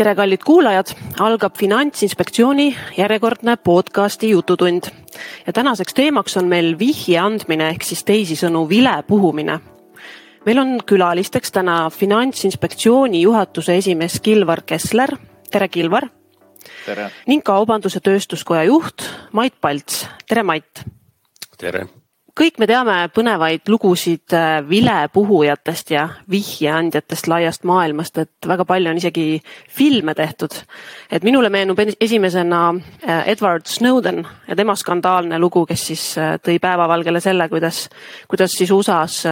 tere, kallid kuulajad, algab Finantsinspektsiooni järjekordne podcasti Jututund ja tänaseks teemaks on meil vihje andmine ehk siis teisisõnu vile puhumine. meil on külalisteks täna Finantsinspektsiooni juhatuse esimees Kilvar Kessler, tere Kilvar. ning Kaubandus-Tööstuskoja juht Mait Palts, tere Mait. tere kõik me teame põnevaid lugusid äh, vilepuhujatest ja vihjeandjatest laiast maailmast, et väga palju on isegi filme tehtud. et minule meenub esimesena äh, Edward Snowden ja tema skandaalne lugu, kes siis äh, tõi päevavalgele selle, kuidas, kuidas siis USA-s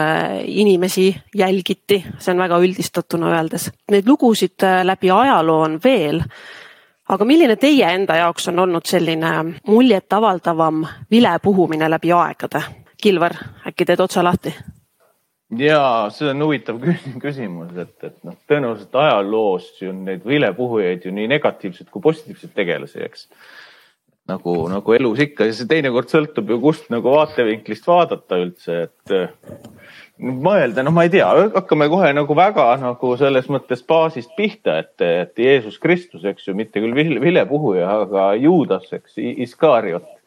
inimesi jälgiti, see on väga üldistatuna öeldes. Neid lugusid läbi ajaloo on veel aga milline teie enda jaoks on olnud selline muljetavaldavam vilepuhumine läbi aegade? Kilvar, äkki teed otsa lahti? ja see on huvitav küsimus, et, et noh, tõenäoliselt ajaloos ju neid vilepuhujaid ju nii negatiivseid kui positiivseid tegelasi, eks. nagu, nagu elus ikka ja see teinekord sõltub ju kust nagu vaatevinklist vaadata üldse, et mõelda, noh, ma ei tea, hakkame kohe nagu väga nagu selles mõttes baasist pihta, et, et Jeesus Kristus, eks ju, mitte küll vilepuhuja, aga Juudas, eks, Iskariot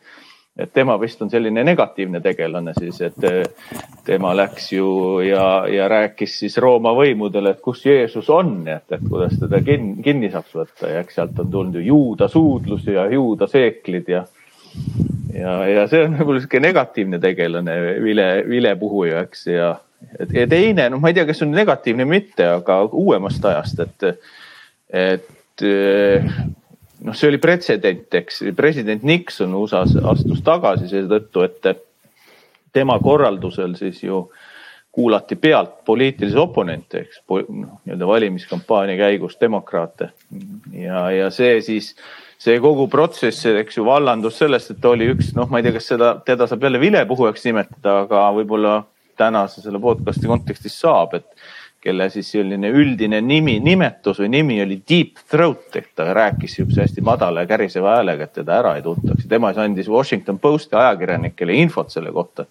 et tema vist on selline negatiivne tegelane siis, et tema läks ju ja, ja rääkis siis Rooma võimudele, et kus Jeesus on, et, et kuidas teda kinni, kinni saaks võtta. Ja eks sealt on tulnud ju juuda suudlus ja juuda seeklid ja ja, ja see on nagu sihuke negatiivne tegelane, vile, vilepuhuja, eks ja, ja teine, noh, ma ei tea, kas on negatiivne või mitte, aga uuemast ajast, et, et noh, see oli pretsedent, eks. President Nixon USA-s astus tagasi seetõttu, et tema korraldusel siis ju kuulati pealt poliitilisi oponente, eks noh, nii-öelda valimiskampaania käigus demokraate. Ja, ja see siis, see kogu protsess, eks ju, vallandus sellest, et oli üks, noh, ma ei tea, kas seda, teda saab jälle vilepuhujaks nimetada, aga võib-olla tänase selle podcast'i kontekstis saab, et kelle siis selline üldine nimi, nimetus või nimi oli Deep Throat ehk ta rääkis sihukese hästi madala ja käriseva häälega, et teda ära ei tuntaks. tema siis andis Washington Posti ajakirjanikele infot selle kohta,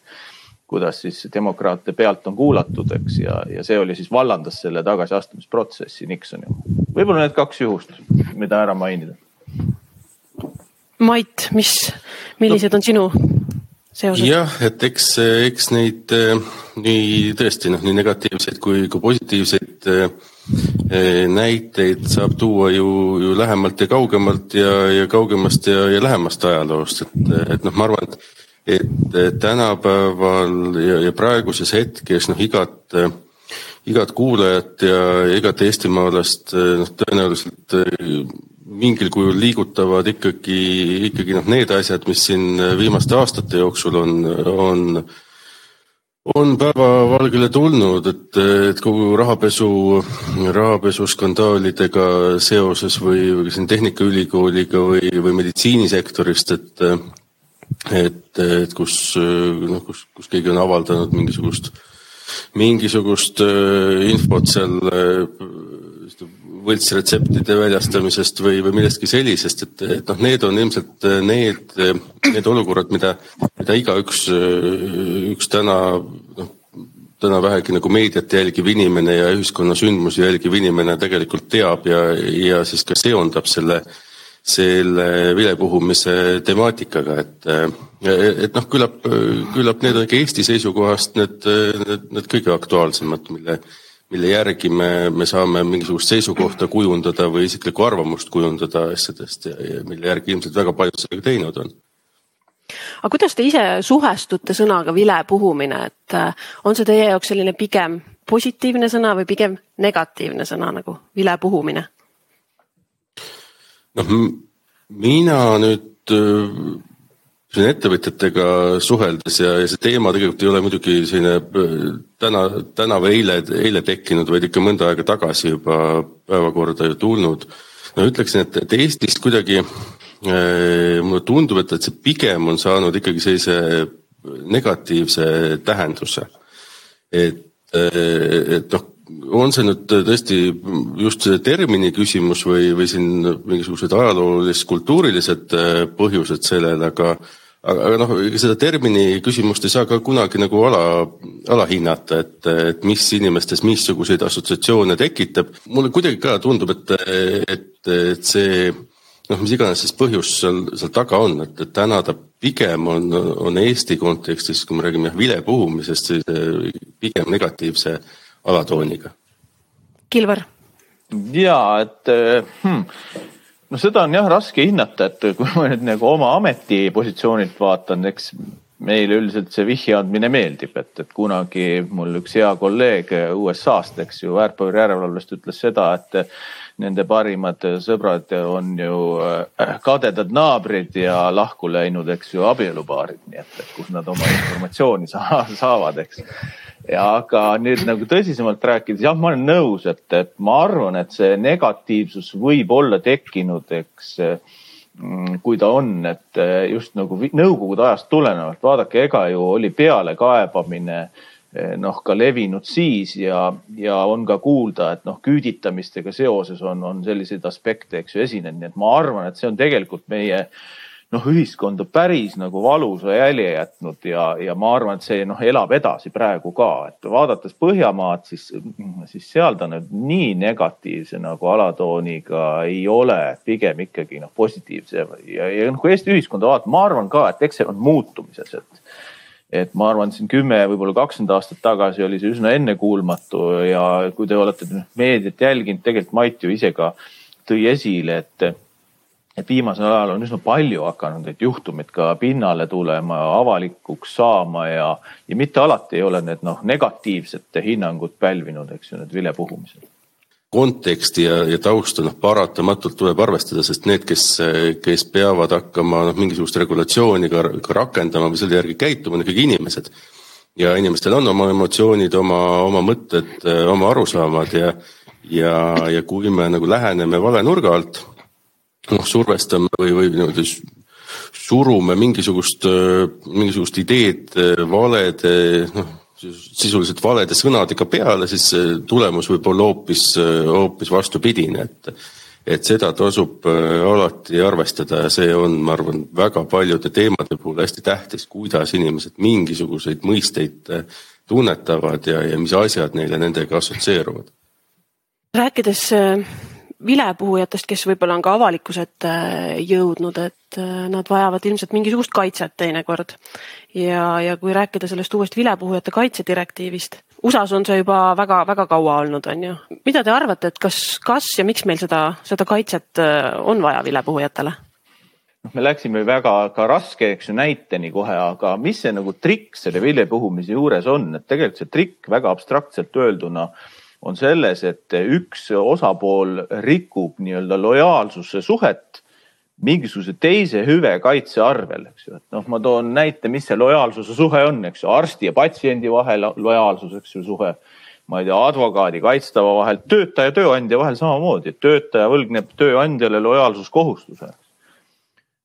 kuidas siis demokraate pealt on kuulatud, eks, ja, ja see oli siis vallandas selle tagasiastumisprotsessi Nixoni. võib-olla need kaks juhust, mida ära mainida. Mait, mis, millised on sinu seoses? jah, et eks, eks neid eh, nii tõesti noh, nii negatiivseid kui ka positiivseid eh, eh, näiteid saab tuua ju, ju lähemalt ja kaugemalt ja, ja kaugemast ja, ja lähemast ajaloost, et, et noh, ma arvan, et, et tänapäeval ja, ja praeguses hetkes noh, igat igat kuulajat ja igat eestimaalast noh, tõenäoliselt mingil kujul liigutavad ikkagi, ikkagi noh, need asjad, mis siin viimaste aastate jooksul on, on, on päevavalgele tulnud, et, et kogu rahapesu, rahapesuskandaalidega seoses või, või siin Tehnikaülikooliga või, või meditsiinisektorist, et, et, et kus noh, kus, kus keegi on avaldanud mingisugust, mingisugust infot seal võltsretseptide väljastamisest või, või millestki sellisest, et, et noh, need on ilmselt need, need olukorrad, mida, mida igaüks, üks täna noh, täna vähegi nagu meediat jälgiv inimene ja ühiskonna sündmusi jälgiv inimene tegelikult teab ja, ja siis ka seondab selle, selle vilepuhumise temaatikaga, et, et noh, küllap, küllap need on ikka Eesti seisukohast need, need, need kõige aktuaalsemad, mille mille järgi me, me saame mingisugust seisukohta kujundada või isiklikku arvamust kujundada asjadest ja, ja mille järgi ilmselt väga paljud sellega teinud on. aga kuidas te ise suhestute sõnaga vilepuhumine, et äh, on see teie jaoks selline pigem positiivne sõna või pigem negatiivne sõna nagu vilepuhumine? noh, mina nüüd äh, siin ettevõtjatega suheldes ja, ja see teema tegelikult ei ole muidugi selline äh, täna, täna või eile, eile tekkinud, vaid ikka mõnda aega tagasi juba päevakorda ju tulnud. no ütleksin, et, et Eestis kuidagi äh, mulle tundub, et, et see pigem on saanud ikkagi sellise negatiivse tähenduse. et, äh, et noh, on see nüüd tõesti just see termini küsimus või, või siin mingisugused ajaloolis-kultuurilised põhjused sellele, aga aga, noh, seda termini küsimust ei saa ka kunagi nagu ala, alahinnata, et, et mis inimestes missuguseid assotsiatsioone tekitab. mulle kuidagi ka tundub, et, et, et see noh, mis iganes siis põhjus seal, seal taga on, et, et täna ta pigem on, on Eesti kontekstis, kui me räägime vilepuhumisest, siis pigem negatiivse alatooniga. Kilvar. ja et hmm, no seda on jah raske hinnata, et kui ma nüüd nagu oma ametipositsioonilt vaatan, eks meile üldiselt see vihje andmine meeldib, et, et kunagi mul üks hea kolleeg USA-st, eks ju, väärtpaberi järelevalvest ütles seda, et nende parimad sõbrad on ju äh, kadedad naabrid ja lahku läinud, eks ju, abielupaarid, nii et, et kus nad oma informatsiooni saa, saavad, eks. Ja aga nüüd nagu tõsisemalt rääkides, jah, ma olen nõus, et, et ma arvan, et see negatiivsus võib olla tekkinud, eks mm, kui ta on, et just nagu nõukogude ajast tulenevalt, vaadake, ega ju oli pealekaebamine noh, ka levinud siis ja, ja on ka kuulda, et noh, küüditamistega seoses on, on selliseid aspekte, eks ju, esinenud, nii et ma arvan, et see on tegelikult meie noh, ühiskonda päris nagu valusa jälje jätnud ja, ja ma arvan, et see noh, elab edasi praegu ka, et vaadates Põhjamaad, siis, siis seal ta nüüd nii negatiivse nagu alatooniga ei ole, pigem ikkagi noh, positiivse. Ja, ja noh, kui Eesti ühiskonda vaatad, ma arvan ka, et eks see on muutumises, et et ma arvan, siin kümme, võib-olla kakskümmend aastat tagasi oli see üsna ennekuulmatu ja kui te olete meediat jälginud, tegelikult Mait ju ise ka tõi esile, et et viimasel ajal on üsna palju hakanud neid juhtumeid ka pinnale tulema, avalikuks saama ja, ja mitte alati ei ole need noh, negatiivsete hinnangut pälvinud, eks ju, need vilepuhumised konteksti ja, ja tausta noh, paratamatult tuleb arvestada, sest need, kes, kes peavad hakkama noh, mingisugust regulatsiooni ka, ka rakendama või selle järgi käituma, on ikkagi inimesed. ja inimestel on oma emotsioonid, oma, oma mõtted, oma arusaamad ja, ja, ja kui me nagu läheneme vale nurga alt noh, survestame või, või niimoodi surume mingisugust, mingisugust ideed valede, noh, sisuliselt valede sõnadega peale, siis tulemus võib olla hoopis, hoopis vastupidine, et et seda tasub alati arvestada ja see on, ma arvan, väga paljude teemade puhul hästi tähtis, kuidas inimesed mingisuguseid mõisteid tunnetavad ja, ja mis asjad neile nendega assotsieeruvad. rääkides vilepuhujatest, kes võib-olla on ka avalikkuse ette jõudnud, et äh, nad vajavad ilmselt mingisugust kaitset teinekord. ja, ja kui rääkida sellest uuest vilepuhujate kaitse direktiivist, USA-s on see juba väga-väga kaua olnud, on ju. mida te arvate, et kas, kas ja miks meil seda, seda kaitset äh, on vaja vilepuhujatele? noh, me läksime väga ka raske, eks ju, näiteni kohe, aga mis see nagu trikk selle vilepuhumise juures on, et tegelikult see trikk väga abstraktselt öelduna on selles, et üks osapool rikub nii-öelda lojaalsuse suhet mingisuguse teise hüve kaitse arvel, eks ju, et noh, ma toon näite, mis see lojaalsuse suhe on, eks ju, arsti ja patsiendi vahel lojaalsus, eks ju, suhe. ma ei tea, advokaadi, kaitstava vahel, töötaja, tööandja vahel samamoodi, töötaja võlgneb tööandjale lojaalsuskohustuse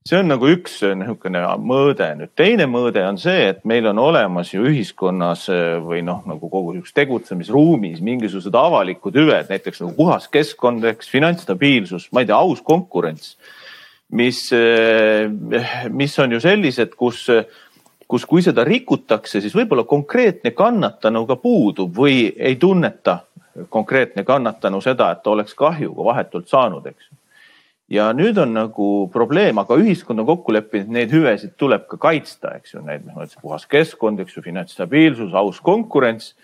see on nagu üks niisugune mõõde. nüüd teine mõõde on see, et meil on olemas ju ühiskonnas eh, või noh, nagu kogu niisuguses tegutsemisruumis mingisugused avalikud hüved, näiteks nagu puhas keskkond, eks finantsstabiilsus, ma ei tea, aus konkurents. mis, eh, mis on ju sellised, kus, kus, kui seda rikutakse, siis võib-olla konkreetne kannatanu ka puudub või ei tunneta konkreetne kannatanu seda, et oleks kahju ka vahetult saanud, eks ja nüüd on nagu probleem, aga ühiskond on kokku leppinud, neid hüvesid tuleb ka kaitsta, eks ju, need, noh, puhas keskkond, eks ju, finantsstabiilsus, aus konkurents.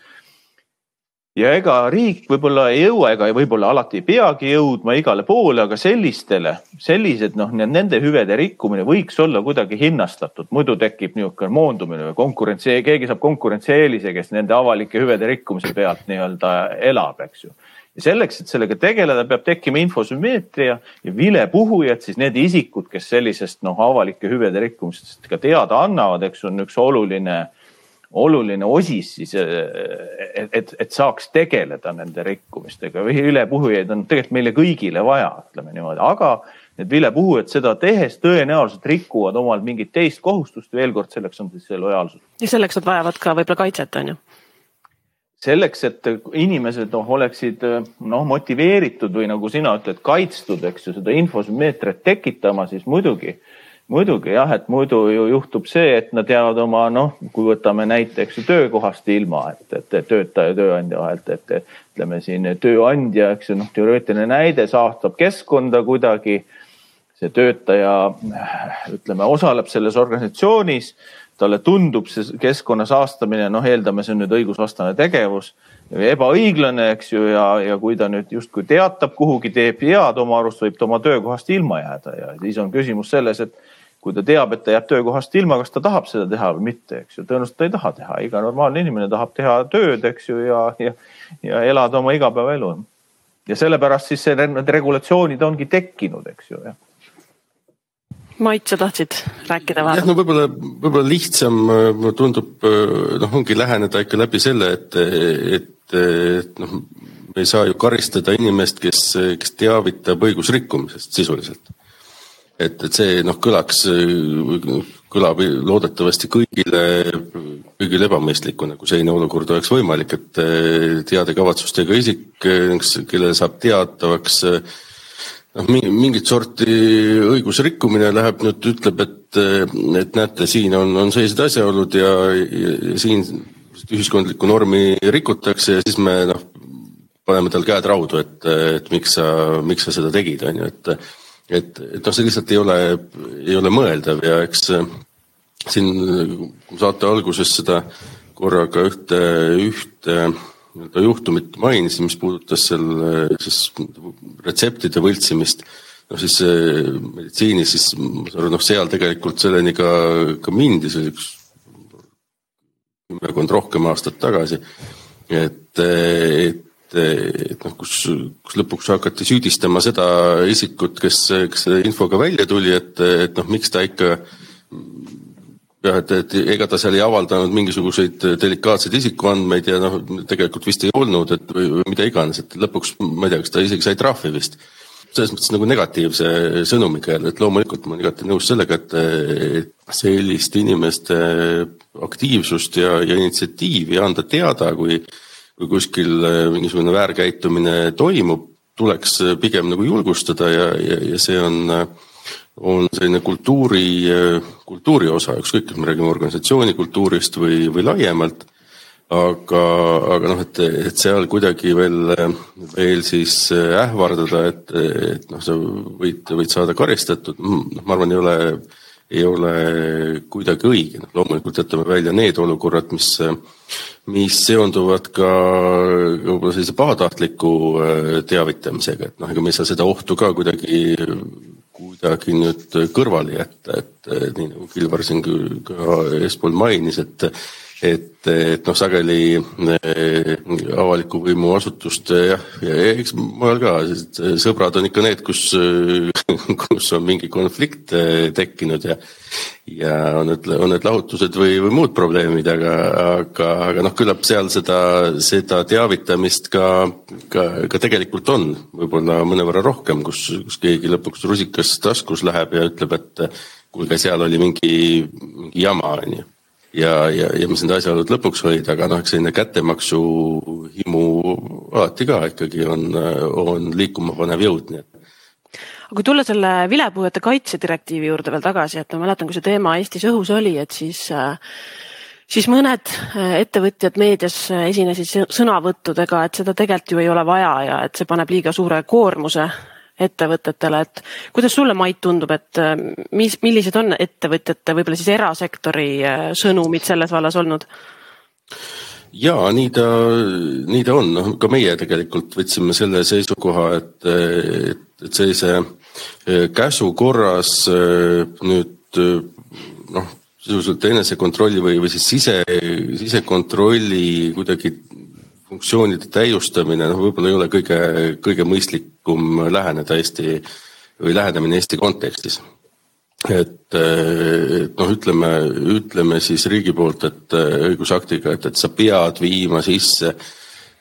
ja ega riik võib-olla ei jõua ega võib-olla alati ei peagi jõudma igale poole, aga sellistele, sellised noh, nende hüvede rikkumine võiks olla kuidagi hinnastatud, muidu tekib niisugune moondumine või konkurentsi, keegi saab konkurentsieelise, kes nende avalike hüvede rikkumise pealt nii-öelda elab, eks ju ja selleks, et sellega tegeleda, peab tekkima infosümmeetria ja vilepuhujad, siis need isikud, kes sellisest noh, avalike hüvede rikkumistest ka teada annavad, eks on üks oluline, oluline osis siis, et, et, et saaks tegeleda nende rikkumistega. vilepuhujaid on tegelikult meile kõigile vaja, ütleme niimoodi, aga need vilepuhujad seda tehes tõenäoliselt rikuvad omal mingit teist kohustust. veel kord, selleks on siis see lojaalsus. ja selleks nad vajavad ka võib-olla kaitset, on ju selleks, et inimesed noh, oleksid noh, motiveeritud või nagu sina ütled, kaitstud, eks ju, seda infosümmeetriat tekitama, siis muidugi muidugi jah, et muidu ju juhtub see, et nad jäävad oma noh, kui võtame näiteks töökohast ilma, et, et, et töötaja ja tööandja vahelt, et ütleme siin tööandja, eks ju, noh, teoreetiline näide saastab keskkonda kuidagi. see töötaja ütleme, osaleb selles organisatsioonis, talle tundub see keskkonna saastamine, noh, eeldame, see on nüüd õigusvastane tegevus ebaõiglane, eks ju, ja, ja kui ta nüüd justkui teatab kuhugi, teeb head oma arust, võib ta oma töökohast ilma jääda ja siis on küsimus selles, et kui ta teab, et ta jääb töökohast ilma, kas ta tahab seda teha või mitte, eks ju, tõenäoliselt ta ei taha teha, iga normaalne inimene tahab teha tööd, eks ju, ja, ja, ja elada oma igapäevaelu. ja sellepärast siis see, need regulatsioonid ongi tekkinud, eks ju, jah Mait, sa tahtsid rääkida vahepeal? jah, no võib-olla, võib-olla lihtsam mulle tundub, noh, ongi läheneda ikka läbi selle, et, et, et noh, me ei saa ju karistada inimest, kes, kes teavitab õigusrikkumisest sisuliselt et, et see noh, kõlaks, kõlab loodetavasti kõigile, kõigile ebamõistlikuna, kui selline olukord oleks võimalik, et teade kavatsustega isik, kellele saab teatavaks noh, mingit sorti õigusrikkumine läheb nüüd, ütleb, et, et näete, siin on, on sellised asjaolud ja, ja, siin ühiskondlikku normi rikutakse ja siis me noh, paneme tal käed raudu, et, et miks sa, miks sa seda tegid, on ju, et et, et noh, see lihtsalt ei ole, ei ole mõeldav ja eks äh, siin saate alguses seda korraga ühte, ühte nii-öelda juhtumit mainisin, mis puudutas seal siis retseptide võltsimist. noh siis meditsiinis siis ma saan aru, noh seal tegelikult selleni ka, ka mindi, see oli üks kümmekond rohkem aastat tagasi. et, et et noh, kus, kus lõpuks hakati süüdistama seda isikut, kes, kes selle infoga välja tuli, et, et noh, miks ta ikka jah, et, et ega ta seal ei avaldanud mingisuguseid delikaatseid isikuandmeid ja noh, tegelikult vist ei olnud, et või, mida iganes, et lõpuks ma ei tea, kas ta isegi sai trahvi vist. selles mõttes nagu negatiivse sõnumiga jälle, et loomulikult ma olen igati nõus sellega, et, sellist inimeste aktiivsust ja, ja initsiatiivi anda teada, kui kui kuskil äh, mingisugune väärkäitumine toimub, tuleks äh, pigem nagu julgustada ja, ja, ja see on, äh, on selline kultuuri, kultuuri osa, ükskõik, kas me räägime organisatsiooni kultuurist või, või laiemalt. aga, aga noh, et, et seal kuidagi veel, veel siis ähvardada, et, et noh, sa võid, võid saada karistatud, noh, ma arvan, ei ole ei ole kuidagi õige, noh loomulikult jätame välja need olukorrad, mis, mis seonduvad ka võib-olla sellise pahatahtliku äh, teavitamisega, et noh, ega me ei saa seda ohtu ka kuidagi, kuidagi nüüd kõrvale jätta, et nii nagu Kilvar siin ka eespool mainis, et et, et noh, sageli eh, avaliku võimu asutuste jah, ja eks mujal ka, sõbrad on ikka need, kus, kus on mingi konflikt eh, tekkinud ja ja on need, on need lahutused või, või muud probleemid, aga, aga, aga noh, küllap seal seda, seda teavitamist ka, ka, ka tegelikult on, võib-olla mõnevõrra rohkem, kus, kus keegi lõpuks rusikas taskus läheb ja ütleb, et kuulge, seal oli mingi, mingi jama, on ju ja, ja, ja mis need asjaolud lõpuks olid, aga noh, eks selline kättemaksu himu alati ka ikkagi on, on liikuma panev jõud, nii et. Aga kui tulla selle vilepuhujate kaitse direktiivi juurde veel tagasi, et ma mäletan, kui see teema Eestis õhus oli, et siis siis mõned ettevõtjad meedias esinesid sõnavõttudega, et seda tegelikult ju ei ole vaja ja et see paneb liiga suure koormuse ettevõtetele, et kuidas sulle, Mait, tundub, et äh, mis, millised on ettevõtjate, võib-olla siis erasektori äh, sõnumid selles vallas olnud? ja nii ta, nii ta on, noh ka meie tegelikult võtsime selle seisukoha, et, et, et sellise äh, käsu korras nüüd noh, sisuliselt enesekontrolli või, või siis sise, sisekontrolli kuidagi funktsioonide täiustamine, noh, võib-olla ei ole kõige, kõige mõistlikum läheneda Eesti või lähenemine Eesti kontekstis. et, et noh, ütleme, ütleme siis riigi poolt, et õigusaktiga, et, et sa pead viima sisse äh,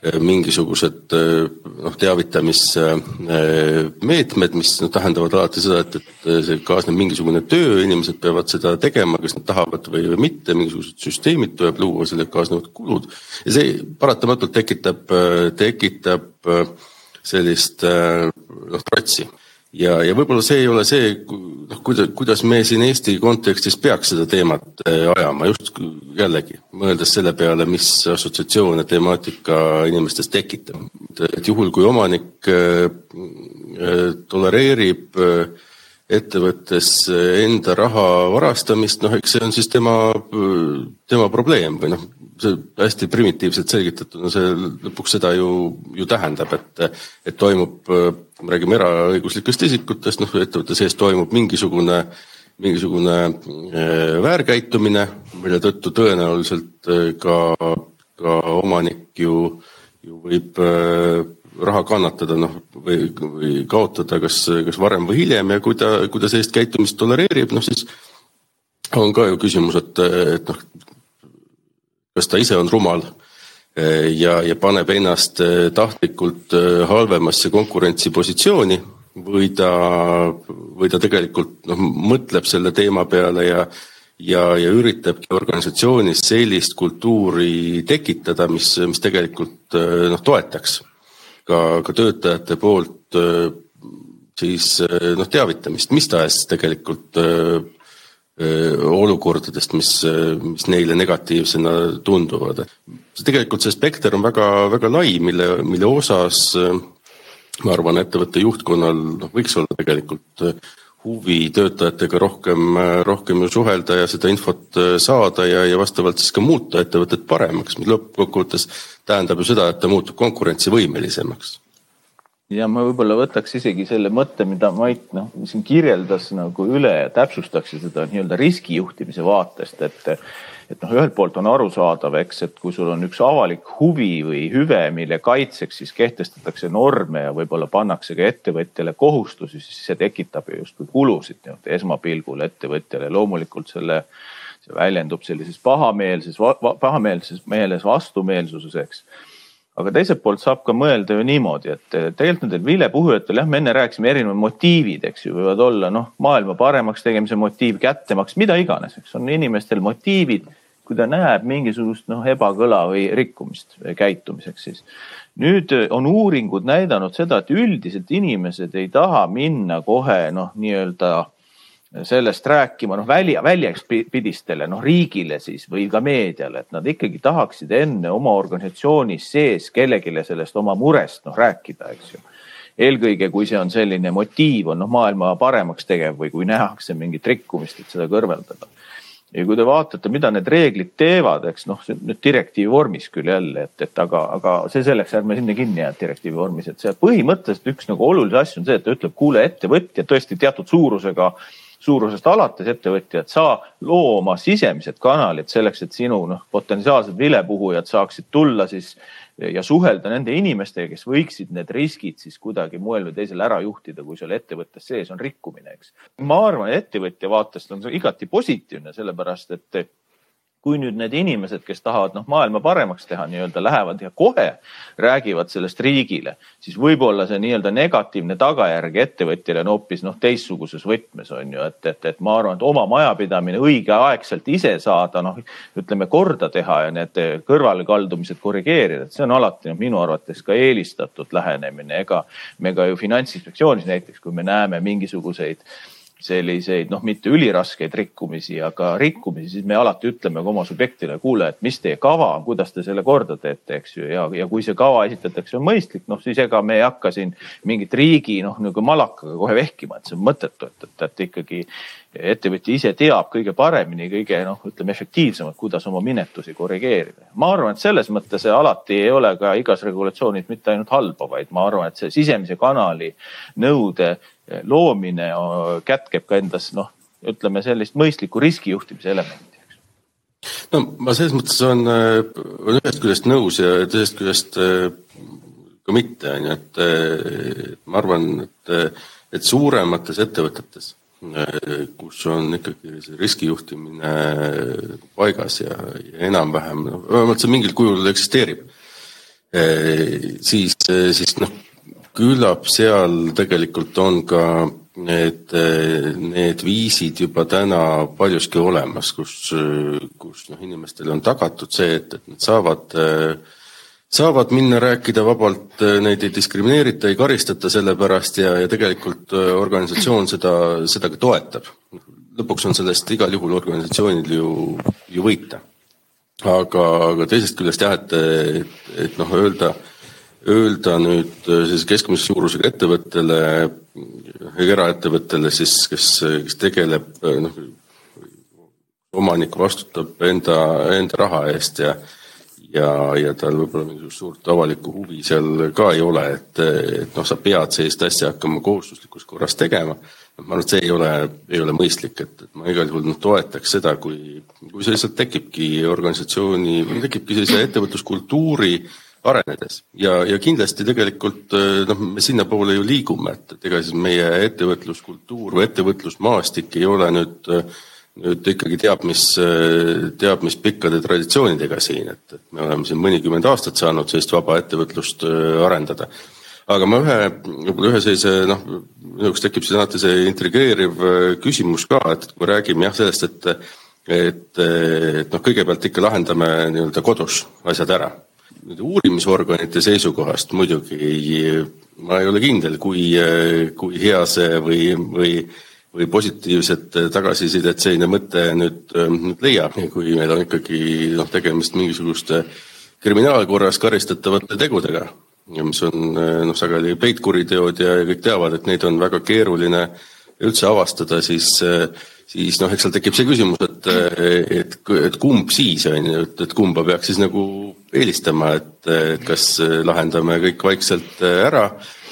mingisugused noh, teavitamismeetmed, mis noh, tähendavad alati seda, et, et see kaasneb mingisugune töö, inimesed peavad seda tegema, kas nad tahavad või, või mitte, mingisugused süsteemid tuleb luua, sellega kaasnevad kulud. ja see paratamatult tekitab, tekitab sellist noh, trotsi ja, ja võib-olla see ei ole see, noh, kuidas, kuidas me siin Eesti kontekstis peaks seda teemat äh, ajama, just jällegi mõeldes selle peale, mis assotsiatsioone temaatika inimestes tekitab. et juhul, kui omanik äh, äh, tolereerib ettevõttes enda raha varastamist, noh, eks see on siis tema, tema probleem või noh, see hästi primitiivselt selgitatuna, see lõpuks seda ju, ju tähendab, et, et toimub, kui me räägime eraõiguslikest isikutest, noh ettevõtte sees toimub mingisugune, mingisugune äh, väärkäitumine, mille tõttu tõenäoliselt äh, ka, ka omanik ju, ju võib äh, raha kannatada, noh või, või kaotada kas, kas varem või hiljem ja kui ta, kui ta sellist käitumist tolereerib, noh siis on ka ju küsimus, et, et noh, kas ta ise on rumal eh, ja, ja paneb ennast eh, tahtlikult eh, halvemasse konkurentsipositsiooni või ta, või ta tegelikult noh, mõtleb selle teema peale ja ja, ja üritabki organisatsioonis sellist kultuuri tekitada, mis, mis tegelikult noh, toetaks ka, ka töötajate poolt siis noh, teavitamist, mis tahes tegelikult olukordadest, mis, mis neile negatiivsena tunduvad. tegelikult see spekter on väga, väga lai, mille, mille osas ma arvan, ettevõtte juhtkonnal noh, võiks olla tegelikult huvi töötajatega rohkem, rohkem ju suhelda ja seda infot saada ja, ja vastavalt siis ka muuta ettevõtet paremaks, mis lõppkokkuvõttes tähendab ju seda, et ta muutub konkurentsivõimelisemaks ja ma võib-olla võtaks isegi selle mõtte, mida Mait noh, siin kirjeldas nagu üle ja täpsustaks seda nii-öelda riskijuhtimise vaatest, et et noh, ühelt poolt on arusaadav, eks, et kui sul on üks avalik huvi või hüve, mille kaitseks siis kehtestatakse norme ja võib-olla pannakse ka ettevõtjale kohustusi, siis see tekitab ju justkui kulusid nii-öelda esmapilgul ettevõtjale. loomulikult selle, see väljendub sellises pahameelses, pahameelses meeles vastumeelsuses, eks aga teiselt poolt saab ka mõelda ju niimoodi, et tegelikult nendel vilepuhujatel jah, me enne rääkisime erinevad motiivid, eks ju, võivad olla noh, maailma paremaks tegemise motiiv, kättemaks, mida iganes, eks on inimestel motiivid. kui ta näeb mingisugust noh, ebakõla või rikkumist käitumiseks, siis nüüd on uuringud näidanud seda, et üldiselt inimesed ei taha minna kohe noh, nii-öelda sellest rääkima noh, välja, väljapidistele, noh riigile siis või ka meediale, et nad ikkagi tahaksid enne oma organisatsioonis sees kellelegi sellest oma murest noh rääkida, eks ju. eelkõige, kui see on selline motiiv on noh maailma paremaks tegev või kui nähakse mingit rikkumist, et seda kõrveldada. ja kui te vaatate, mida need reeglid teevad, eks noh, nüüd direktiivi vormis küll jälle, et, et aga, aga see selleks, ärme sinna kinni jää direktiivi vormis, et see põhimõtteliselt üks nagu olulisi asju on see, et ta ütleb, kuule, ettevõtja tõesti teatud suurusega suurusest alates ettevõtjad, sa loo oma sisemised kanalid selleks, et sinu noh, potentsiaalsed vilepuhujad saaksid tulla siis ja suhelda nende inimestega, kes võiksid need riskid siis kuidagi moel või teisel ära juhtida, kui seal ettevõttes sees on rikkumine, eks. ma arvan, ettevõtja vaatest on see igati positiivne, sellepärast et kui nüüd need inimesed, kes tahavad noh, maailma paremaks teha, nii-öelda lähevad ja kohe räägivad sellest riigile, siis võib-olla see nii-öelda negatiivne tagajärg ettevõtjale on hoopis noh, teistsuguses võtmes on ju, et, et, et ma arvan, et oma majapidamine õigeaegselt ise saada, noh ütleme korda teha ja need kõrvalekaldumised korrigeerida, et see on alati noh, minu arvates ka eelistatud lähenemine, ega me ka ju finantsinspektsioonis näiteks, kui me näeme mingisuguseid selliseid noh, mitte üliraskeid rikkumisi, aga rikkumisi, siis me alati ütleme ka oma subjektile, kuule, et mis teie kava on, kuidas te selle korda teete, eks ju, ja, ja kui see kava esitatakse, on mõistlik, noh siis ega me ei hakka siin mingit riigi noh, nagu malakaga kohe vehkima, et see on mõttetu, et, et, et ikkagi ettevõtja ise teab kõige paremini, kõige noh, ütleme efektiivsemalt, kuidas oma minetusi korrigeerida. ma arvan, et selles mõttes alati ei ole ka igas regulatsioonis mitte ainult halba, vaid ma arvan, et see sisemise kanali nõude loomine kätkeb ka endas noh, ütleme sellist mõistlikku riskijuhtimise elementi. no ma selles mõttes olen, olen ühest küljest nõus ja teisest küljest ka mitte, on ju, et ma arvan, et, et suuremates ettevõtetes kus on ikkagi see riskijuhtimine paigas ja, ja enam-vähem, noh, vähemalt see mingil kujul eksisteerib. siis, siis noh, küllap seal tegelikult on ka need, need viisid juba täna paljuski olemas, kus, kus noh, inimestele on tagatud see, et, et nad saavad, saavad minna rääkida vabalt, neid ei diskrimineerita, ei karistata selle pärast ja, ja tegelikult organisatsioon seda, seda ka toetab. lõpuks on sellest igal juhul organisatsioonil ju, ju võita. aga, aga teisest küljest jah, et, et, et noh, öelda öelda nüüd siis keskmise suurusega ettevõttele, eraettevõttele siis, kes, kes tegeleb noh, omanik vastutab enda, enda raha eest ja ja, ja tal võib-olla mingisugust suurt avalikku huvi seal ka ei ole, et, et noh, sa pead sellist asja hakkama kohustuslikus korras tegema. ma arvan, et see ei ole, ei ole mõistlik, et, et ma igal juhul noh, toetaks seda, kui, kui see lihtsalt tekibki organisatsiooni, tekibki sellise ettevõtluskultuuri arenedes ja, ja kindlasti tegelikult noh, me sinnapoole ju liigume, et, et ega siis meie ettevõtluskultuur või ettevõtlusmaastik ei ole nüüd äh, nüüd ikkagi teab, mis, teab, mis pikkade traditsioonidega siin, et, et me oleme siin mõnikümmend aastat saanud sellist vaba ettevõtlust arendada. aga ma ühe, ühe sellise noh, minu jaoks tekib siin alati see intrigeeriv küsimus ka, et kui me räägime jah sellest, et et, et noh, kõigepealt ikka lahendame nii-öelda kodus asjad ära. Nüüd uurimisorganite seisukohast muidugi ma ei ole kindel, kui, kui hea see või, või või positiivset tagasisidet selline mõte nüüd, nüüd leiab, kui meil on ikkagi noh, tegemist mingisuguste kriminaalkorras karistatavate tegudega, mis on noh, sageli peitkuriteod ja, kõik teavad, et neid on väga keeruline üldse avastada, siis, siis noh, eks seal tekib see küsimus, et, et, et kumb siis on ju, et, et kumba peaks siis nagu eelistama, et, et kas lahendame kõik vaikselt ära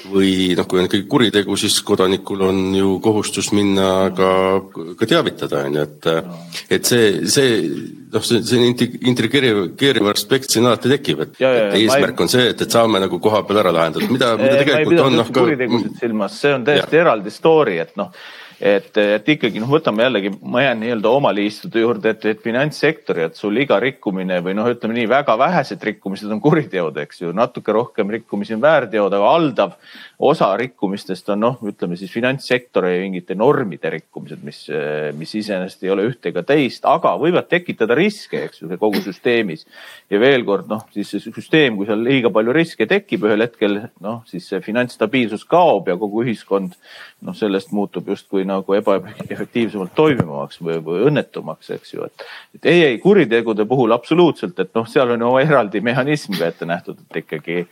või noh, kui on ikkagi kuritegu, siis kodanikul on ju kohustus minna ka, ka teavitada, on ju, et et see, see noh, see, see intrigeeriv aspekt siin alati tekib, et, et eesmärk ei... on see, et, et saame nagu koha peal ära lahendada, mida, mida tegelikult on noh ka kuritegusid silmas, see on täiesti ja. eraldi story, et noh et, et ikkagi noh, võtame jällegi, ma jään nii-öelda oma liistude juurde, et, et finantssektori, et sul iga rikkumine või noh, ütleme nii, väga vähesed rikkumised on kuriteod, eks ju, natuke rohkem rikkumisi on väärteod, aga valdav osa rikkumistest on noh, ütleme siis finantssektori mingite normide rikkumised, mis, mis iseenesest ei ole ühte ega teist, aga võivad tekitada riske, eks ju, kogu süsteemis. ja veel kord noh, siis see süsteem, kui seal liiga palju riske tekib ühel hetkel, noh siis see finantsstabiilsus kaob ja kogu ühiskond noh, sellest muutub justkui nagu ebaefektiivsemalt toimivamaks või, või õnnetumaks, eks ju, et. et ei, ei kuritegude puhul absoluutselt, et noh, seal on ju eraldi mehhanism ka ette nähtud, et ikkagi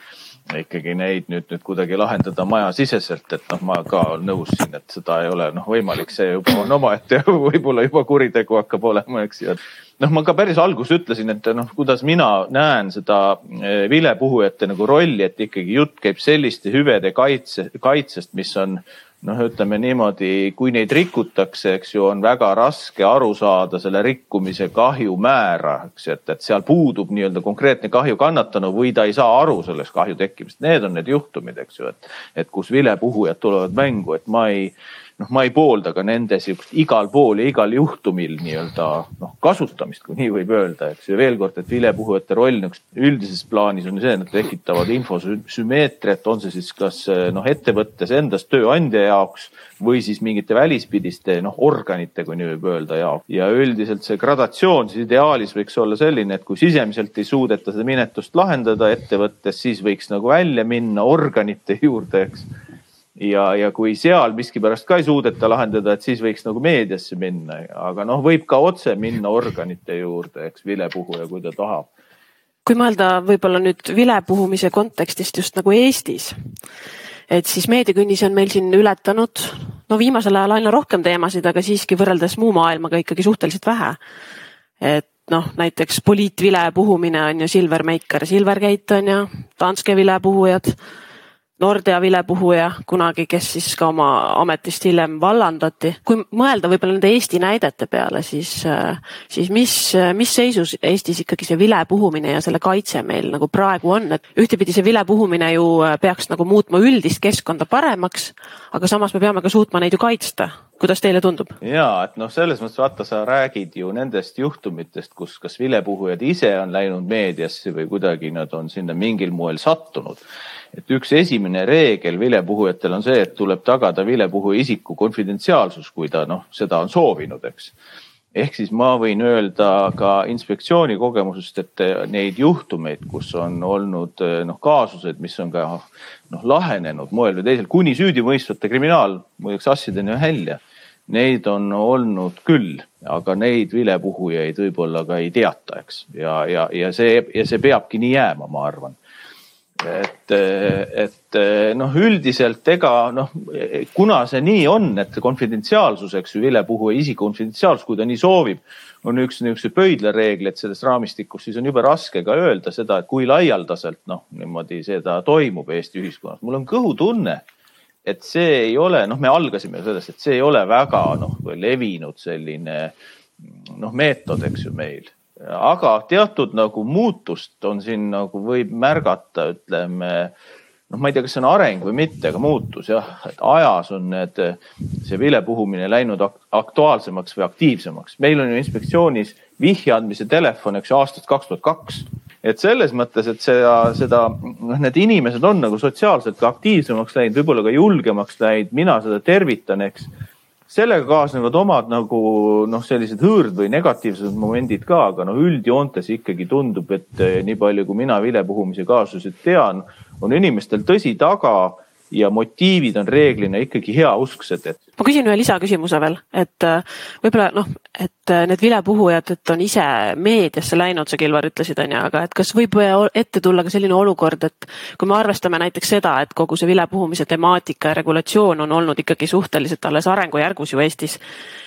ikkagi neid nüüd, nüüd kuidagi lahendada majasiseselt, et noh, ma ka olen nõus siin, et seda ei ole noh võimalik, see juba on omaette võib-olla juba kuritegu hakkab olema, eks ju. noh, ma ka päris alguses ütlesin, et noh, kuidas mina näen seda eh, vilepuhujate nagu rolli, et ikkagi jutt käib selliste hüvede kaitse, kaitsest, mis on noh, ütleme niimoodi, kui neid rikutakse, eks ju, on väga raske aru saada selle rikkumise kahjumäära, eks, et, et seal puudub nii-öelda konkreetne kahju kannatanu või ta ei saa aru sellest kahju tekkimist. Need on need juhtumid, eks ju, et, et kus vilepuhujad tulevad mängu, et ma ei noh, ma ei poolda ka nende sihukest igal pool ja igal juhtumil nii-öelda noh, kasutamist, kui nii võib öelda, eks ju. veel kord, et vilepuhujate roll niisugust üldises plaanis on see, et nad tekitavad infosümmeetriat, on see siis kas noh, ettevõttes endas tööandja jaoks või siis mingite välispidiste noh, organite, kui nii võib öelda ja, ja üldiselt see gradatsioon siis ideaalis võiks olla selline, et kui sisemiselt ei suudeta seda minetust lahendada ettevõttes, siis võiks nagu välja minna organite juurde, eks ja, ja kui seal miskipärast ka ei suudeta lahendada, et siis võiks nagu meediasse minna, aga noh, võib ka otse minna organite juurde, eks vilepuhuja, kui ta tahab. kui mõelda võib-olla nüüd vilepuhumise kontekstist just nagu Eestis, et siis meediakünnis on meil siin ületanud no viimasel ajal aina rohkem teemasid, aga siiski võrreldes muu maailmaga ikkagi suhteliselt vähe. et noh, näiteks poliitvilepuhumine on ju Silver Maker, Silvergate on ju, Danske vilepuhujad Nordea vilepuhuja kunagi, kes siis ka oma ametist hiljem vallandati. kui mõelda võib-olla nende Eesti näidete peale, siis, äh, siis mis, mis seisus Eestis ikkagi see vilepuhumine ja selle kaitse meil nagu praegu on, et ühtepidi see vilepuhumine ju äh, peaks nagu muutma üldist keskkonda paremaks, aga samas me peame ka suutma neid ju kaitsta kuidas teile tundub? ja et noh, selles mõttes vaata, sa räägid ju nendest juhtumitest, kus kas vilepuhujad ise on läinud meediasse või kuidagi nad on sinna mingil moel sattunud et üks esimene reegel vilepuhujatel on see, et tuleb tagada vilepuhuja isiku konfidentsiaalsus, kui ta noh, seda on soovinud, eks ehk siis ma võin öelda ka inspektsiooni kogemusest, et neid juhtumeid, kus on olnud noh, kaasused, mis on ka noh, lahenenud moel või teisel kuni süüdimõistvate kriminaal, muideks asjadeni välja. Neid on olnud küll, aga neid vilepuhujaid võib-olla ka ei teata, eks, ja, ja, ja see ja see peabki nii jääma, ma arvan et, et noh, üldiselt ega noh, kuna see nii on, et konfidentsiaalsus, eks ju, vilepuhuja isiku konfidentsiaalsus, kui ta nii soovib, on üks niisuguse pöidlareegleid selles raamistikus, siis on jube raske ka öelda seda, et kui laialdaselt noh, niimoodi seda toimub Eesti ühiskonnas. mul on kõhutunne, et see ei ole, noh, me algasime sellest, et see ei ole väga noh, levinud selline noh, meetod, eks ju meil aga teatud nagu muutust on siin nagu võib märgata, ütleme noh, ma ei tea, kas see on areng või mitte, aga muutus jah, et ajas on need, see vilepuhumine läinud aktuaalsemaks või aktiivsemaks. meil on ju inspektsioonis vihje andmise telefon, eks ju, aastast kaks tuhat kaks. Et selles mõttes, et seda, seda, noh, need inimesed on nagu sotsiaalselt ka aktiivsemaks läinud, võib-olla ka julgemaks läinud, mina seda tervitan, eks. Sellega kaasnevad omad nagu noh, sellised hõõrd või negatiivsed momendid ka, aga noh, üldjoontes ikkagi tundub, et eh, nii palju, kui mina vilepuhumise kaasuseid tean, on inimestel tõsi taga ja motiivid on reeglina ikkagi heausksed, et. ma küsin ühe lisaküsimuse veel, et äh, võib-olla noh, et äh, need vilepuhujad, et on ise meediasse läinud, sa Kilvar ütlesid, on ju, aga et kas võib ette tulla ka selline olukord, et kui me arvestame näiteks seda, et kogu see vilepuhumise temaatika ja regulatsioon on olnud ikkagi suhteliselt alles arengujärgus ju Eestis.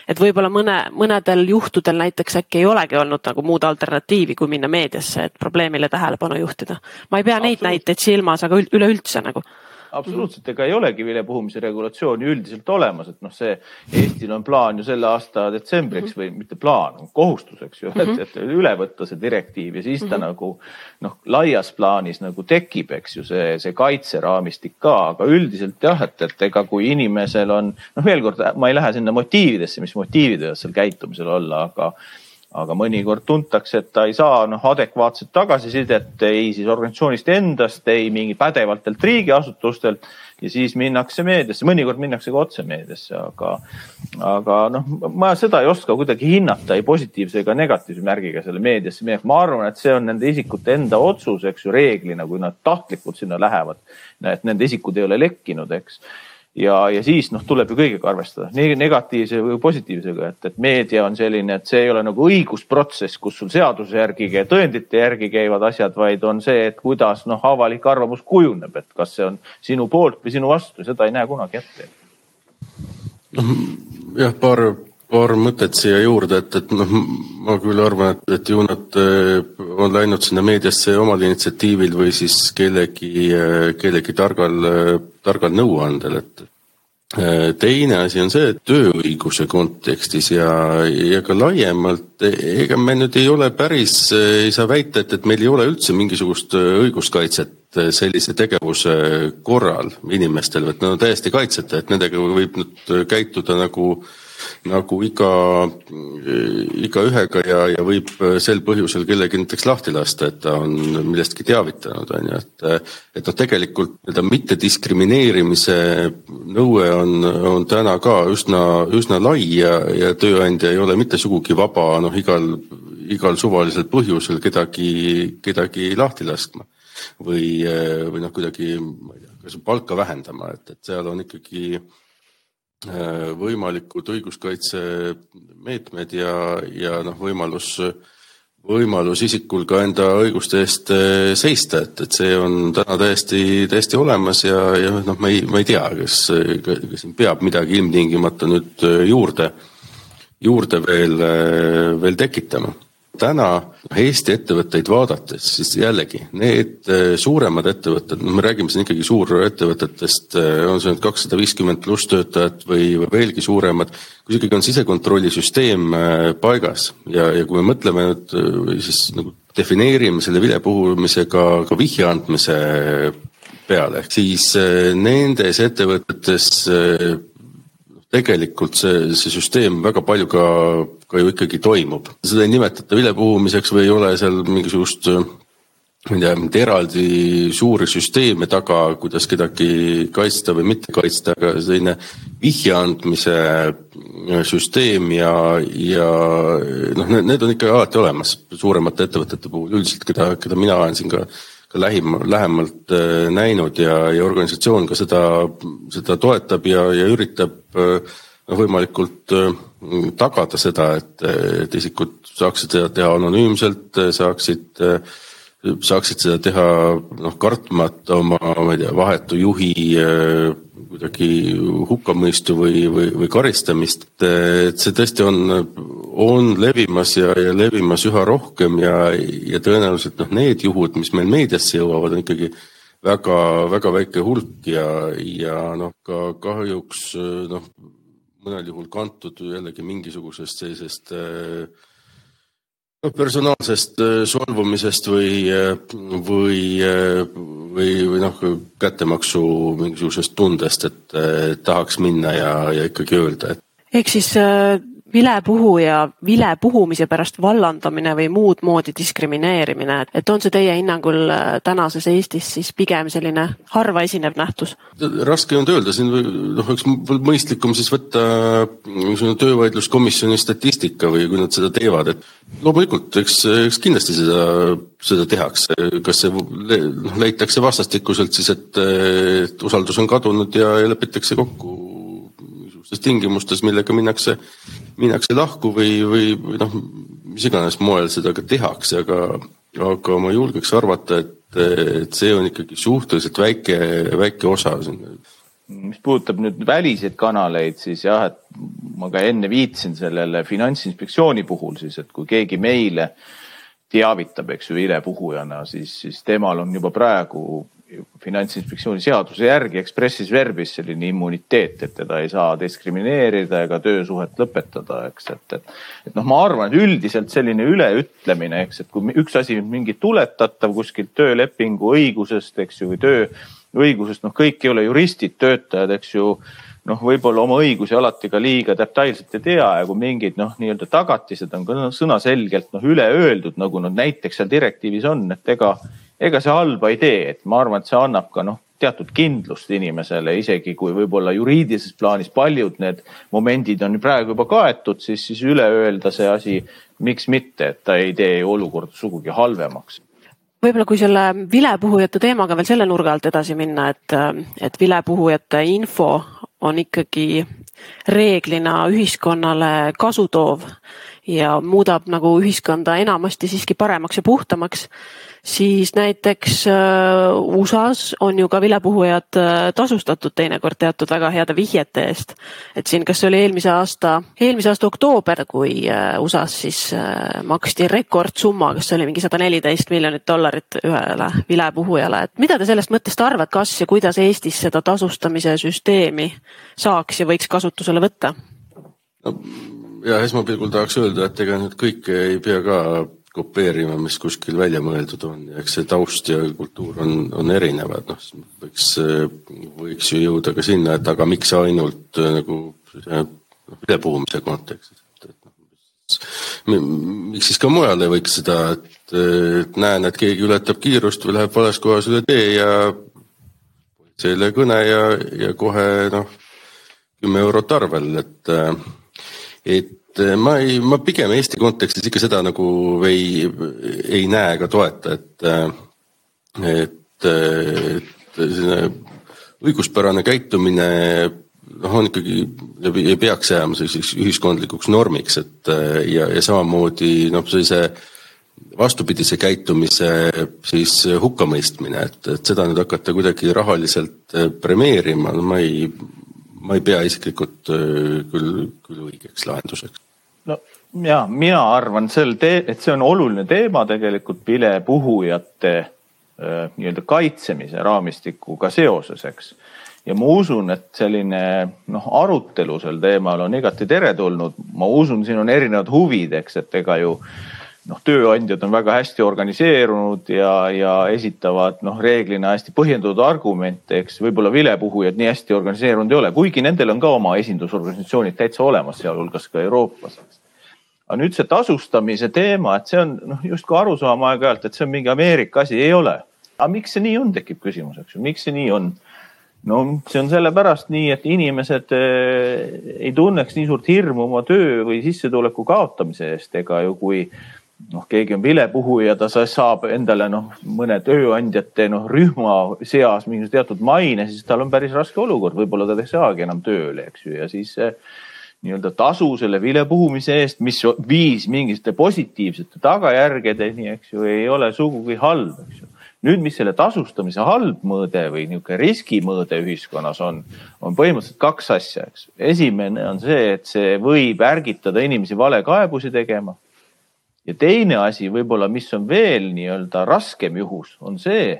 et võib-olla mõne, mõnedel juhtudel näiteks äkki ei olegi olnud nagu muud alternatiivi, kui minna meediasse, et probleemile tähelepanu juhtida. ma ei pea neid näiteid silmas, aga üleüldse nagu absoluutselt, ega ei olegi vilepuhumise regulatsiooni üldiselt olemas, et noh, see Eestil on plaan ju selle aasta detsembriks või mitte plaan, kohustus, eks ju, et, mhm. et üle võtta see direktiiv ja siis ta -hmm. nagu noh, laias plaanis nagu tekib, eks ju, see, see kaitseraamistik ka, aga üldiselt jah, et, et ega kui inimesel on noh, veel kord, ma ei lähe sinna motiividesse, mis motiivid võivad seal käitumisel olla, aga aga mõnikord tuntakse, et ta ei saa noh adekvaatset tagasisidet ei siis organisatsioonist endast, ei mingi pädevatelt riigiasutustelt ja siis minnakse meediasse, mõnikord minnakse ka otse meediasse, aga, aga noh, ma seda ei oska kuidagi hinnata ei positiivse ega negatiivse märgiga selle meediasse minek. ma arvan, et see on nende isikute enda otsus, eks ju, reeglina, kui nad tahtlikult sinna lähevad. et nende isikud ei ole lekkinud, eks ja, ja siis noh, tuleb ju kõigega arvestada, nii negatiivse või positiivsega, et, et meedia on selline, et see ei ole nagu õigusprotsess, kus sul seaduse järgi ja tõendite järgi käivad asjad, vaid on see, et kuidas noh, avalik arvamus kujuneb, et kas see on sinu poolt või sinu vastu, seda ei näe kunagi ette. noh jah, paar, paar mõtet siia juurde, et, et noh, ma küll arvan, et, et ju nad eh, on läinud sinna meediasse omal initsiatiivil või siis kellegi, eh, kellegi targal, eh, targal nõuandel, et teine asi on see, et tööõiguse kontekstis ja, ja ka laiemalt, ega me nüüd ei ole päris, ei saa väita, et, et meil ei ole üldse mingisugust õiguskaitset sellise tegevuse korral inimestel, et nad on täiesti kaitseta, et nendega võib nüüd käituda nagu äh, nagu iga, igaühega ja, ja võib sel põhjusel kellegi näiteks lahti lasta, et ta on millestki teavitanud, on ju, et et noh, tegelikult nii-öelda mittediskrimineerimise nõue on, on täna ka üsna, üsna lai ja, ja tööandja ei ole mitte sugugi vaba noh, igal, igal suvalisel põhjusel kedagi, kedagi lahti laskma või, või noh, kuidagi ma ei tea, kas palka vähendama, et, et seal on ikkagi äh, Äh, võimalikud õiguskaitsemeetmed ja, ja noh, võimalus, võimalus isikul ka enda õiguste eest äh, seista, et, et see on täna täiesti, täiesti olemas ja, ja noh, ma ei, ma ei tea, kas, kas siin peab midagi ilmtingimata nüüd juurde, juurde veel, veel tekitama täna Eesti ettevõtteid vaadates, siis jällegi need äh, suuremad ettevõtted, noh, me räägime siin ikkagi suurettevõtetest, äh, on see nüüd kakssada viiskümmend pluss töötajat või, või veelgi suuremad, kus ikkagi on sisekontrollisüsteem äh, paigas. Ja, ja kui me mõtleme nüüd siis nagu defineerime selle vilepuhumisega ka vihje andmise peale, ehk siis nendes ettevõtetes tegelikult see, see süsteem väga palju ka, ka ju ikkagi toimub. seda ei nimetata vilepuhumiseks või ei ole seal mingisugust ma ei tea, mind eraldi suuri süsteeme taga, kuidas kedagi kaitsta või mitte kaitsta, aga selline vihje andmise süsteem ja, ja noh, need on ikka alati olemas suuremate ettevõtete puhul üldiselt, keda, keda mina olen siin ka, ka lähim, lähemalt äh, näinud ja, ja organisatsioon ka seda, seda toetab ja, ja üritab äh, võimalikult äh, tagada seda, et, et isikud saaksid seda teha anonüümselt, saaksid saaksid seda teha noh, kartmata oma, ma ei tea, vahetu juhi kuidagi hukkamõistu või, või, või karistamist. et see tõesti on, on levimas ja, ja levimas üha rohkem ja, ja tõenäoliselt noh, need juhud, mis meil meediasse jõuavad, on ikkagi väga, väga väike hulk ja, ja noh, ka kahjuks noh, mõnel juhul kantud jällegi mingisugusest sellisest äh, no personaalsest äh, solvumisest või, äh, või, äh, või, või noh, kättemaksu mingisugusest tundest, et tahaks minna ja, ja ikkagi öelda, et. ehk siis vilepuhuja vilepuhumise pärast vallandamine või muud moodi diskrimineerimine, et on see teie hinnangul äh, tänases Eestis siis pigem selline harva esinev nähtus? raske on öelda, siin noh, oleks mõistlikum siis võtta niisugune töövaidluskomisjoni statistika või kui nad seda teevad, et loomulikult, eks, eks kindlasti seda, seda tehakse, kas see noh, leitakse vastastikuselt siis, et, et usaldus on kadunud ja lepitakse kokku niisugustes tingimustes, millega minnakse minnakse lahku või, või, või noh, mis iganes moel seda ka tehakse, aga, aga ma julgeks arvata, et, et see on ikkagi suhteliselt väike, väike osa. mis puudutab nüüd väliseid kanaleid, siis jah, et ma ka enne viitasin sellele Finantsinspektsiooni puhul siis, et kui keegi meile teavitab, eks ju, vilepuhujana, siis, siis temal on juba praegu finantsinspektsiooni seaduse järgi expressis verbis selline immuniteet, et teda ei saa diskrimineerida ega töösuhet lõpetada, eks, et, et. et noh, ma arvan, et üldiselt selline üleütlemine, eks, et kui üks asi mingi tuletatav kuskilt töölepingu õigusest, eks ju, või tööõigusest, noh, kõik ei ole juristid, töötajad, eks ju noh, võib-olla oma õigusi alati ka liiga detailselt ei tea ja kui mingid noh, nii-öelda tagatised on ka sõnaselgelt noh üle öeldud, nagu nad näiteks seal direktiivis on, et ega ega see halba ei tee, et ma arvan, et see annab ka noh, teatud kindlust inimesele, isegi kui võib-olla juriidilises plaanis paljud need momendid on praegu juba kaetud, siis, siis üle öelda see asi, miks mitte, et ta ei tee ju olukorda sugugi halvemaks. Võib-olla kui selle vilepuhujate teemaga veel selle nurga alt edasi minna, et, et vilepuhujate info on ikkagi reeglina ühiskonnale kasu toov ja muudab nagu ühiskonda enamasti siiski paremaks ja puhtamaks siis näiteks äh, USA-s on ju ka vilepuhujad äh, tasustatud teinekord teatud väga heade vihjete eest. et siin, kas see oli eelmise aasta, eelmise aasta oktoober, kui äh, USA-s siis maksti rekordsumma, kas see oli mingi sada neliteist miljonit dollarit ühele vilepuhujale, et mida te sellest mõttest arvate, kas ja kuidas Eestis seda tasustamise süsteemi saaks ja võiks kasutusele võtta? ja esmapilgul tahaks öelda, et ega nüüd kõike ei pea ka kopeerima, mis kuskil välja mõeldud on. Ja eks see taust ja kultuur on, on erinevad, noh, võiks, võiks ju jõuda ka sinna, et aga miks ainult äh, nagu noh, ülepuhumise kontekstis, et, et noh, miks siis ka mujal ei võiks seda, et, et näen, et keegi ületab kiirust või läheb vales kohas üle tee ja politseile kõne ja, ja kohe noh, kümme eurot arvel, et, et et ma ei, ma pigem Eesti kontekstis ikka seda nagu ei, ei näe ega toeta, et, eh, et, et selline õiguspärane käitumine noh, on ikkagi, ei peaks jääma selliseks ühiskondlikuks normiks, et eh, ja, ja samamoodi noh, sellise vastupidise käitumise siis hukkamõistmine, et, et seda nüüd hakata kuidagi rahaliselt premeerima, no ma ei, ma ei pea isiklikult küll, küll õigeks lahenduseks no ja mina arvan sel tee, et see on oluline teema tegelikult vilepuhujate äh, nii-öelda kaitsemise raamistikuga seoses, eks. ja ma usun, et selline noh, arutelu sel teemal on igati teretulnud. ma usun, siin on erinevad huvid, eks, et ega ju noh, tööandjad on väga hästi organiseerunud ja, ja esitavad noh, reeglina hästi põhjendatud argumente, eks võib-olla vilepuhujad nii hästi organiseerunud ei ole, kuigi nendel on ka oma esindusorganisatsioonid täitsa olemas, sealhulgas ka Euroopas, aga nüüd see tasustamise teema, et see on noh, justkui arusaam aeg-ajalt, et see on mingi Ameerika asi, ei ole. aga miks see nii on, tekib küsimus, eks ju, miks see nii on? no see on sellepärast nii, et inimesed eh, ei tunneks nii suurt hirmu oma töö või sissetuleku kaotamise eest, ega ju kui noh, keegi on vilepuhuja, ta saab endale noh, mõne tööandjate noh, rühma seas mingi teatud maine, siis tal on päris raske olukord, võib-olla ta ei saagi enam tööle, eks ju, ja siis nii-öelda tasu selle vilepuhumise eest, mis viis mingite positiivsete tagajärgedeni, eks ju, ei ole sugugi halb, eks ju. nüüd, mis selle tasustamise halb mõõde või niisugune riskimõõde ühiskonnas on, on põhimõtteliselt kaks asja, eks. esimene on see, et see võib ärgitada inimesi valekaebusi tegema ja teine asi võib-olla, mis on veel nii-öelda raskem juhus, on see,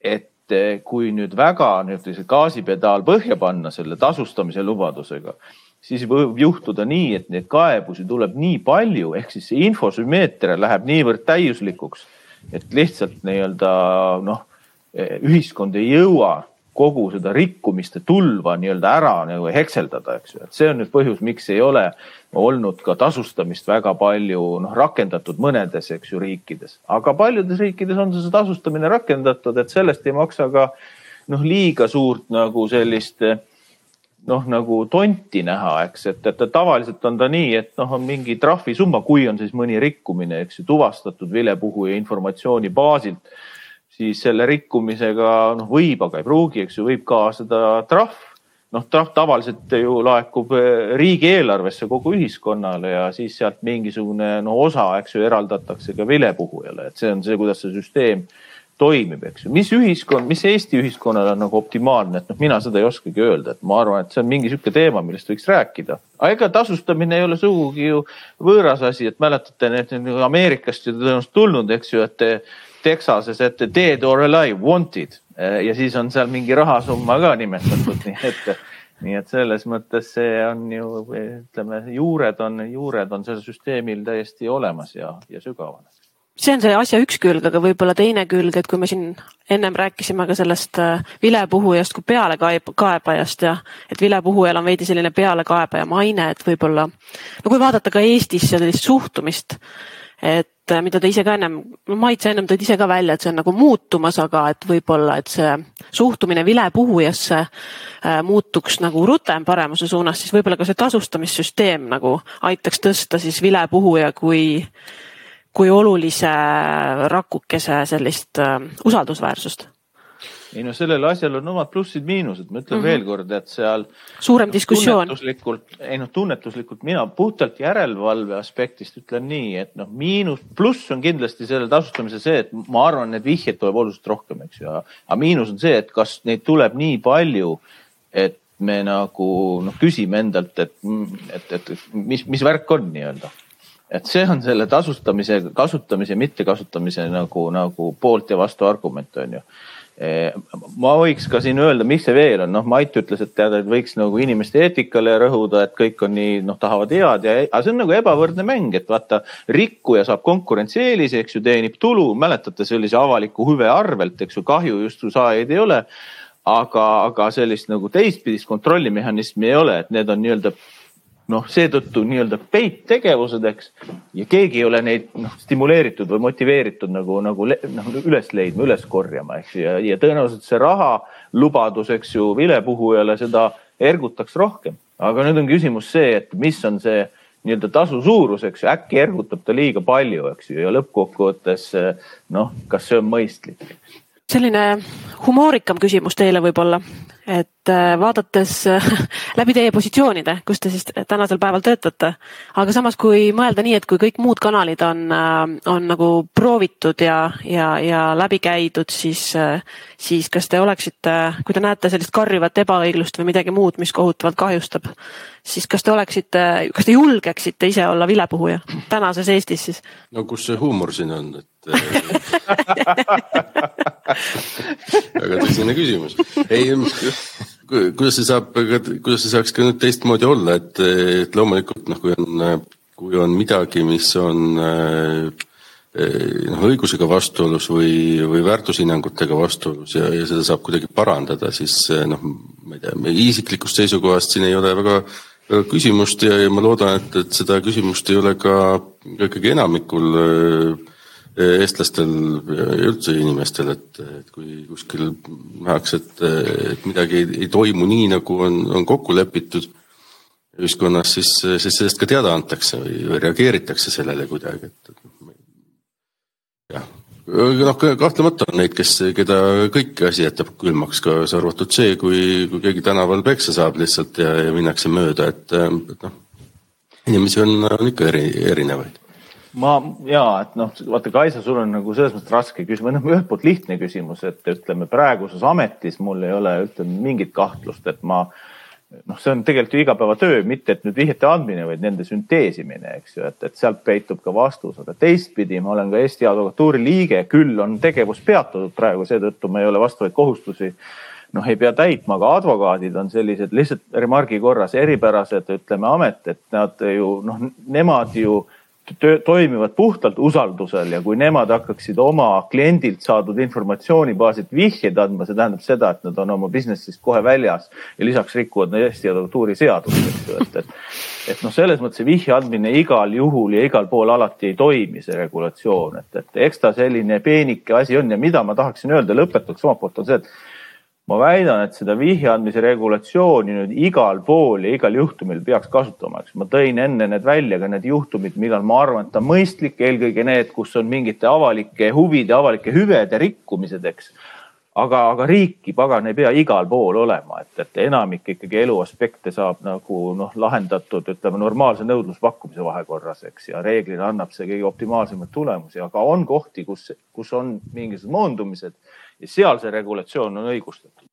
et eh, kui nüüd väga nii-öelda gaasipedaal põhja panna selle tasustamise lubadusega, siis võib juhtuda nii, et neid kaebusi tuleb nii palju, ehk siis see infosümmeetria läheb niivõrd täiuslikuks, et lihtsalt nii-öelda noh, eh, ühiskond ei jõua kogu seda rikkumiste tulva nii-öelda ära nagu hekseldada, eks ju, et see on nüüd põhjus, miks ei ole olnud ka tasustamist väga palju noh, rakendatud mõnedes, eks ju, riikides, aga paljudes riikides on see tasustamine rakendatud, et sellest ei maksa ka noh, liiga suurt nagu sellist noh, nagu tonti näha, eks, et, et tavaliselt on ta nii, et noh, on mingi trahvisumma, kui on siis mõni rikkumine, eks ju, tuvastatud vilepuhuja informatsiooni baasilt siis selle rikkumisega noh, võib, aga ei pruugi, eks ju, võib kaasada trahv. noh, trahv tavaliselt ju laekub eh, riigieelarvesse kogu ühiskonnale ja siis sealt mingisugune no osa, eks ju, eraldatakse ka vilepuhujale, et see on see, kuidas see süsteem toimib, eks ju. mis ühiskond, mis Eesti ühiskonnal on nagu optimaalne, et noh, mina seda ei oskagi öelda, et ma arvan, et see on mingi sihuke teema, millest võiks rääkida. aga ega tasustamine ei ole sugugi ju võõras asi, et mäletate, need Ameerikast ju tõenäoliselt tulnud, eks ju, et Texases, et dead or alive, wanted. Eh, ja siis on seal mingi rahasumma ka nimetatud, nii et, nii et selles mõttes see on ju, ütleme, juured on, juured on sellel süsteemil täiesti olemas ja, ja sügavad see on see asja üks külg, aga võib-olla teine külg, et kui me siin ennem rääkisime ka sellest eh, vilepuhujast kui pealekaebajast ja et vilepuhujal on veidi selline pealekaebaja maine, et võib-olla no kui vaadata ka Eestis sellist suhtumist, et äh, mida te ise ka ennem, Mait, sa ennem tõid ise ka välja, et see on nagu muutumas, aga et võib-olla, et see suhtumine vilepuhujasse äh, muutuks nagu rutem paremuse suunas, siis võib-olla ka see tasustamissüsteem nagu aitaks tõsta siis vilepuhuja kui, kui olulise rakukese sellist äh, usaldusväärsust ei no sellel asjal on omad plussid-miinused, ma ütlen mm -hmm. veel kord, et seal. suurem diskussioon. tunnetuslikult, ei noh, tunnetuslikult mina puhtalt järelevalve aspektist ütlen nii, et noh, miinus, pluss on kindlasti selle tasustamise see, et ma arvan, et vihjeid tuleb oluliselt rohkem, eks ju, aga miinus on see, et kas neid tuleb nii palju, et me nagu noh, küsime endalt, et, et, et mis, mis värk on nii-öelda et see on selle tasustamise, kasutamise, mittekasutamise nagu, nagu poolt ja vastu argument on ju ma võiks ka siin öelda, miks see veel on, noh, Mait ütles, et tead, et võiks nagu inimeste eetikale rõhuda, et kõik on nii, noh, tahavad head ja, aga see on nagu ebavõrdne mäng, et vaata, rikkuja saab konkurentsieelise, eks ju, teenib tulu, mäletate sellise avaliku hüve arvelt, eks ju, kahju justkui saajaid ei ole. aga, aga sellist nagu teistpidist kontrollimehhanismi ei ole, et need on nii-öelda noh, seetõttu nii-öelda peittegevused, eks. ja keegi ei ole neid noh, stimuleeritud või motiveeritud nagu, nagu noh, üles leidma, üles korjama, eks ja, ja tõenäoliselt see rahalubadus, eks ju, vilepuhujale seda ergutaks rohkem. aga nüüd on küsimus see, et mis on see nii-öelda tasu suurus, eks ju, äkki ergutab ta liiga palju, eks ju, ja lõppkokkuvõttes noh, kas see on mõistlik? selline humoorikam küsimus teile võib-olla, et äh, vaadates äh, läbi teie positsioonide, kus te siis tänasel päeval töötate, aga samas, kui mõelda nii, et kui kõik muud kanalid on, äh, on nagu proovitud ja, ja, ja läbi käidud, siis, siis kas te oleksite, kui te näete sellist karjuvat ebaõiglust või midagi muud, mis kohutavalt kahjustab, siis kas te oleksite, kas te julgeksite ise olla vilepuhuja tänases Eestis siis? no kus see huumor siin on, et väga tõsine küsimus. ei, kuidas see saab, kuidas see saaks ka nüüd teistmoodi olla, et, et loomulikult noh, kui on, kui on midagi, mis on noh, õigusega vastuolus või, või väärtushinnangutega vastuolus ja, ja seda saab kuidagi parandada, siis noh, ma ei tea, meie isiklikust seisukohast siin ei ole väga küsimust ja, ja ma loodan, et, et seda küsimust ei ole ka ikkagi enamikul eestlastel ja üldse inimestel, et, et kui kuskil nähakse, et, et midagi ei, ei toimu nii, nagu on, on kokku lepitud ühiskonnas, siis, siis sellest ka teada antakse või reageeritakse sellele kuidagi, et, et jah, noh, kahtlemata on neid, kes, keda kõik asi jätab külmaks, kaasa arvatud see, kui, kui keegi tänaval peksa saab lihtsalt ja, ja minnakse mööda, et, et noh, inimesi on, on ikka eri, erinevaid ma ja, et noh, vaata Kaisa, sul on nagu selles mõttes raske küsimus, noh ühelt poolt lihtne küsimus, et ütleme praeguses ametis mul ei ole ütleme mingit kahtlust, et ma äh, noh, see on tegelikult ju igapäevatöö, mitte et nüüd vihjete andmine, vaid nende sünteesimine, eks ju, et, et sealt peitub ka vastus, aga teistpidi ma olen ka Eesti Advokatuuri liige, küll on tegevus peatatud praegu, seetõttu ma ei ole vastavaid kohustusi noh, ei pea täitma, aga advokaadid on sellised lihtsalt remargi korras eripärased, ütleme amet, et nad ju noh, nemad ju toimivad puhtalt usaldusel ja kui nemad hakkaksid oma kliendilt saadud informatsiooni baasilt vihjeid andma, see tähendab seda, et nad on oma business'ist kohe väljas ja lisaks rikuvad Eesti advokatuuri seadust, eks ju, et, et. et noh, selles mõttes see vihje andmine igal juhul ja igal pool alati ei toimi, see regulatsioon, et, et eks ta selline peenike asi on ja mida ma tahaksin öelda lõpetuseks omalt poolt on see, et ma väidan, et seda vihje andmise regulatsiooni nüüd igal pool ja igal juhtumil peaks kasutama, eks ma tõin enne need välja ka need juhtumid, millal ma arvan, et on mõistlik, eelkõige need, kus on mingite avalike huvide, avalike hüvede rikkumised, eks. Aga, aga riiki pagan ei pea igal pool olema, et, et enamik ikkagi elu aspekte saab nagu noh, lahendatud, ütleme normaalse nõudluspakkumise vahekorras, eks ja reeglina annab see kõige optimaalsemaid tulemusi, aga on kohti, kus, kus on mingisugused moondumised ja seal see regulatsioon on õigustatud.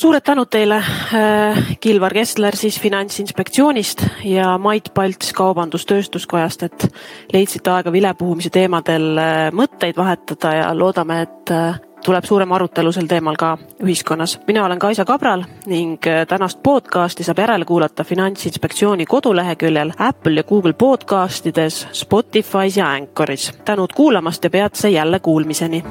suured tänud teile, äh, Kilvar Kessler siis Finantsinspektsioonist ja Mait Palts Kaubandus-Tööstuskojast, et leidsite aega vilepuhumise teemadel äh, mõtteid vahetada ja loodame, et äh, tuleb suurem arutelu sel teemal ka ühiskonnas. mina olen Kaisa Kabral ning tänast podcasti saab järele kuulata Finantsinspektsiooni koduleheküljel, Apple ja Google podcastides, Spotify's ja Anchoris. tänud kuulamast ja peatse jälle kuulmiseni